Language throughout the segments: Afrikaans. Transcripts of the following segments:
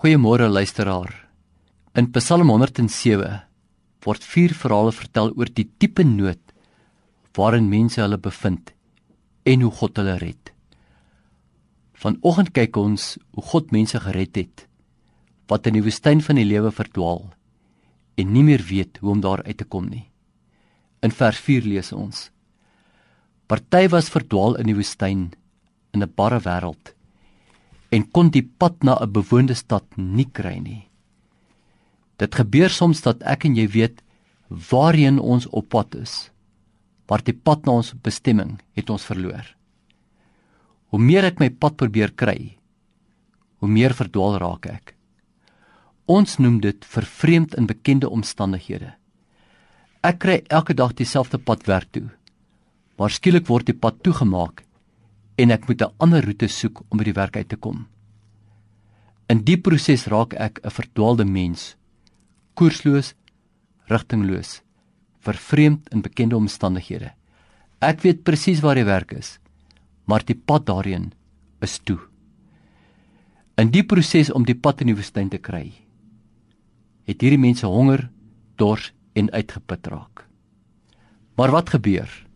Goeiemôre luisteraar. In Psalm 107 word vier verhale vertel oor die diepe nood waarin mense hulle bevind en hoe God hulle red. Vanoggend kyk ons hoe God mense gered het wat in die woestyn van die lewe verdwaal en nie meer weet hoe om daar uit te kom nie. In vers 4 lees ons: Party was verdwaal in die woestyn in 'n barre wêreld en kon die pad na 'n bewoonde stad nie kry nie. Dit gebeur soms dat ek en jy weet waarheen ons op pad is, maar die pad na ons bestemming het ons verloor. Hoe meer ek my pad probeer kry, hoe meer verdwaal raak ek. Ons noem dit vervreemd in bekende omstandighede. Ek kry elke dag dieselfde pad werk toe. Maar skielik word die pad toegemaak en ek moet 'n ander roete soek om by die werk uit te kom. In die proses raak ek 'n verdwaalde mens, koersloos, rigtingloos, vervreemd in bekende omstandighede. Ek weet presies waar die werk is, maar die pad daarheen is toe. In die proses om die pad in die woestyn te kry, het hierdie mense honger, dors en uitgeput raak. Maar wat gebeur?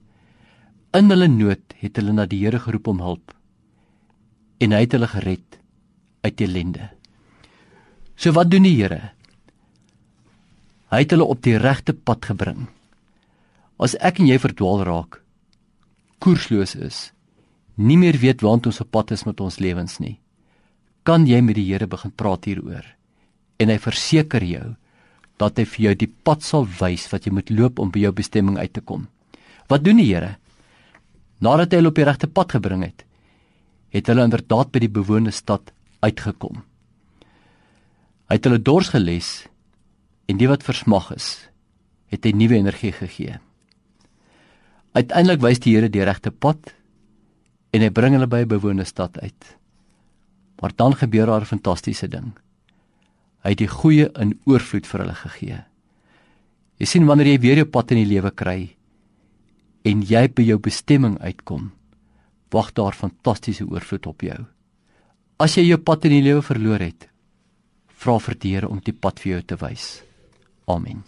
In hulle nood het hulle na die Here geroep om hulp en hy het hulle gered uit ellende. So wat doen die Here? Hy het hulle op die regte pad gebring. As ek en jy verdwaal raak, koersloos is, nie meer weet waant ons op pad is met ons lewens nie, kan jy met die Here begin praat hieroor en hy verseker jou dat hy vir jou die pad sal wys wat jy moet loop om by jou bestemming uit te kom. Wat doen die Here? Nadat hy hulle op die regte pad gebring het, het hulle inderdaad by die bewoonde stad uitgekom. Hy het hulle dors geles en die wat versmag is, het hy nuwe energie gegee. Uiteindelik wys die Here die regte pad en hy bring hulle by 'n bewoonde stad uit. Maar dan gebeur daar 'n fantastiese ding. Hy het die goeie in oorvloed vir hulle gegee. Jy sien wanneer jy weer jou pad in die lewe kry en jy by jou bestemming uitkom, wag daar fantastiese oorvloed op jou. As jy jou pad in die lewe verloor het, vra vir die Here om die pad vir jou te wys. Amen.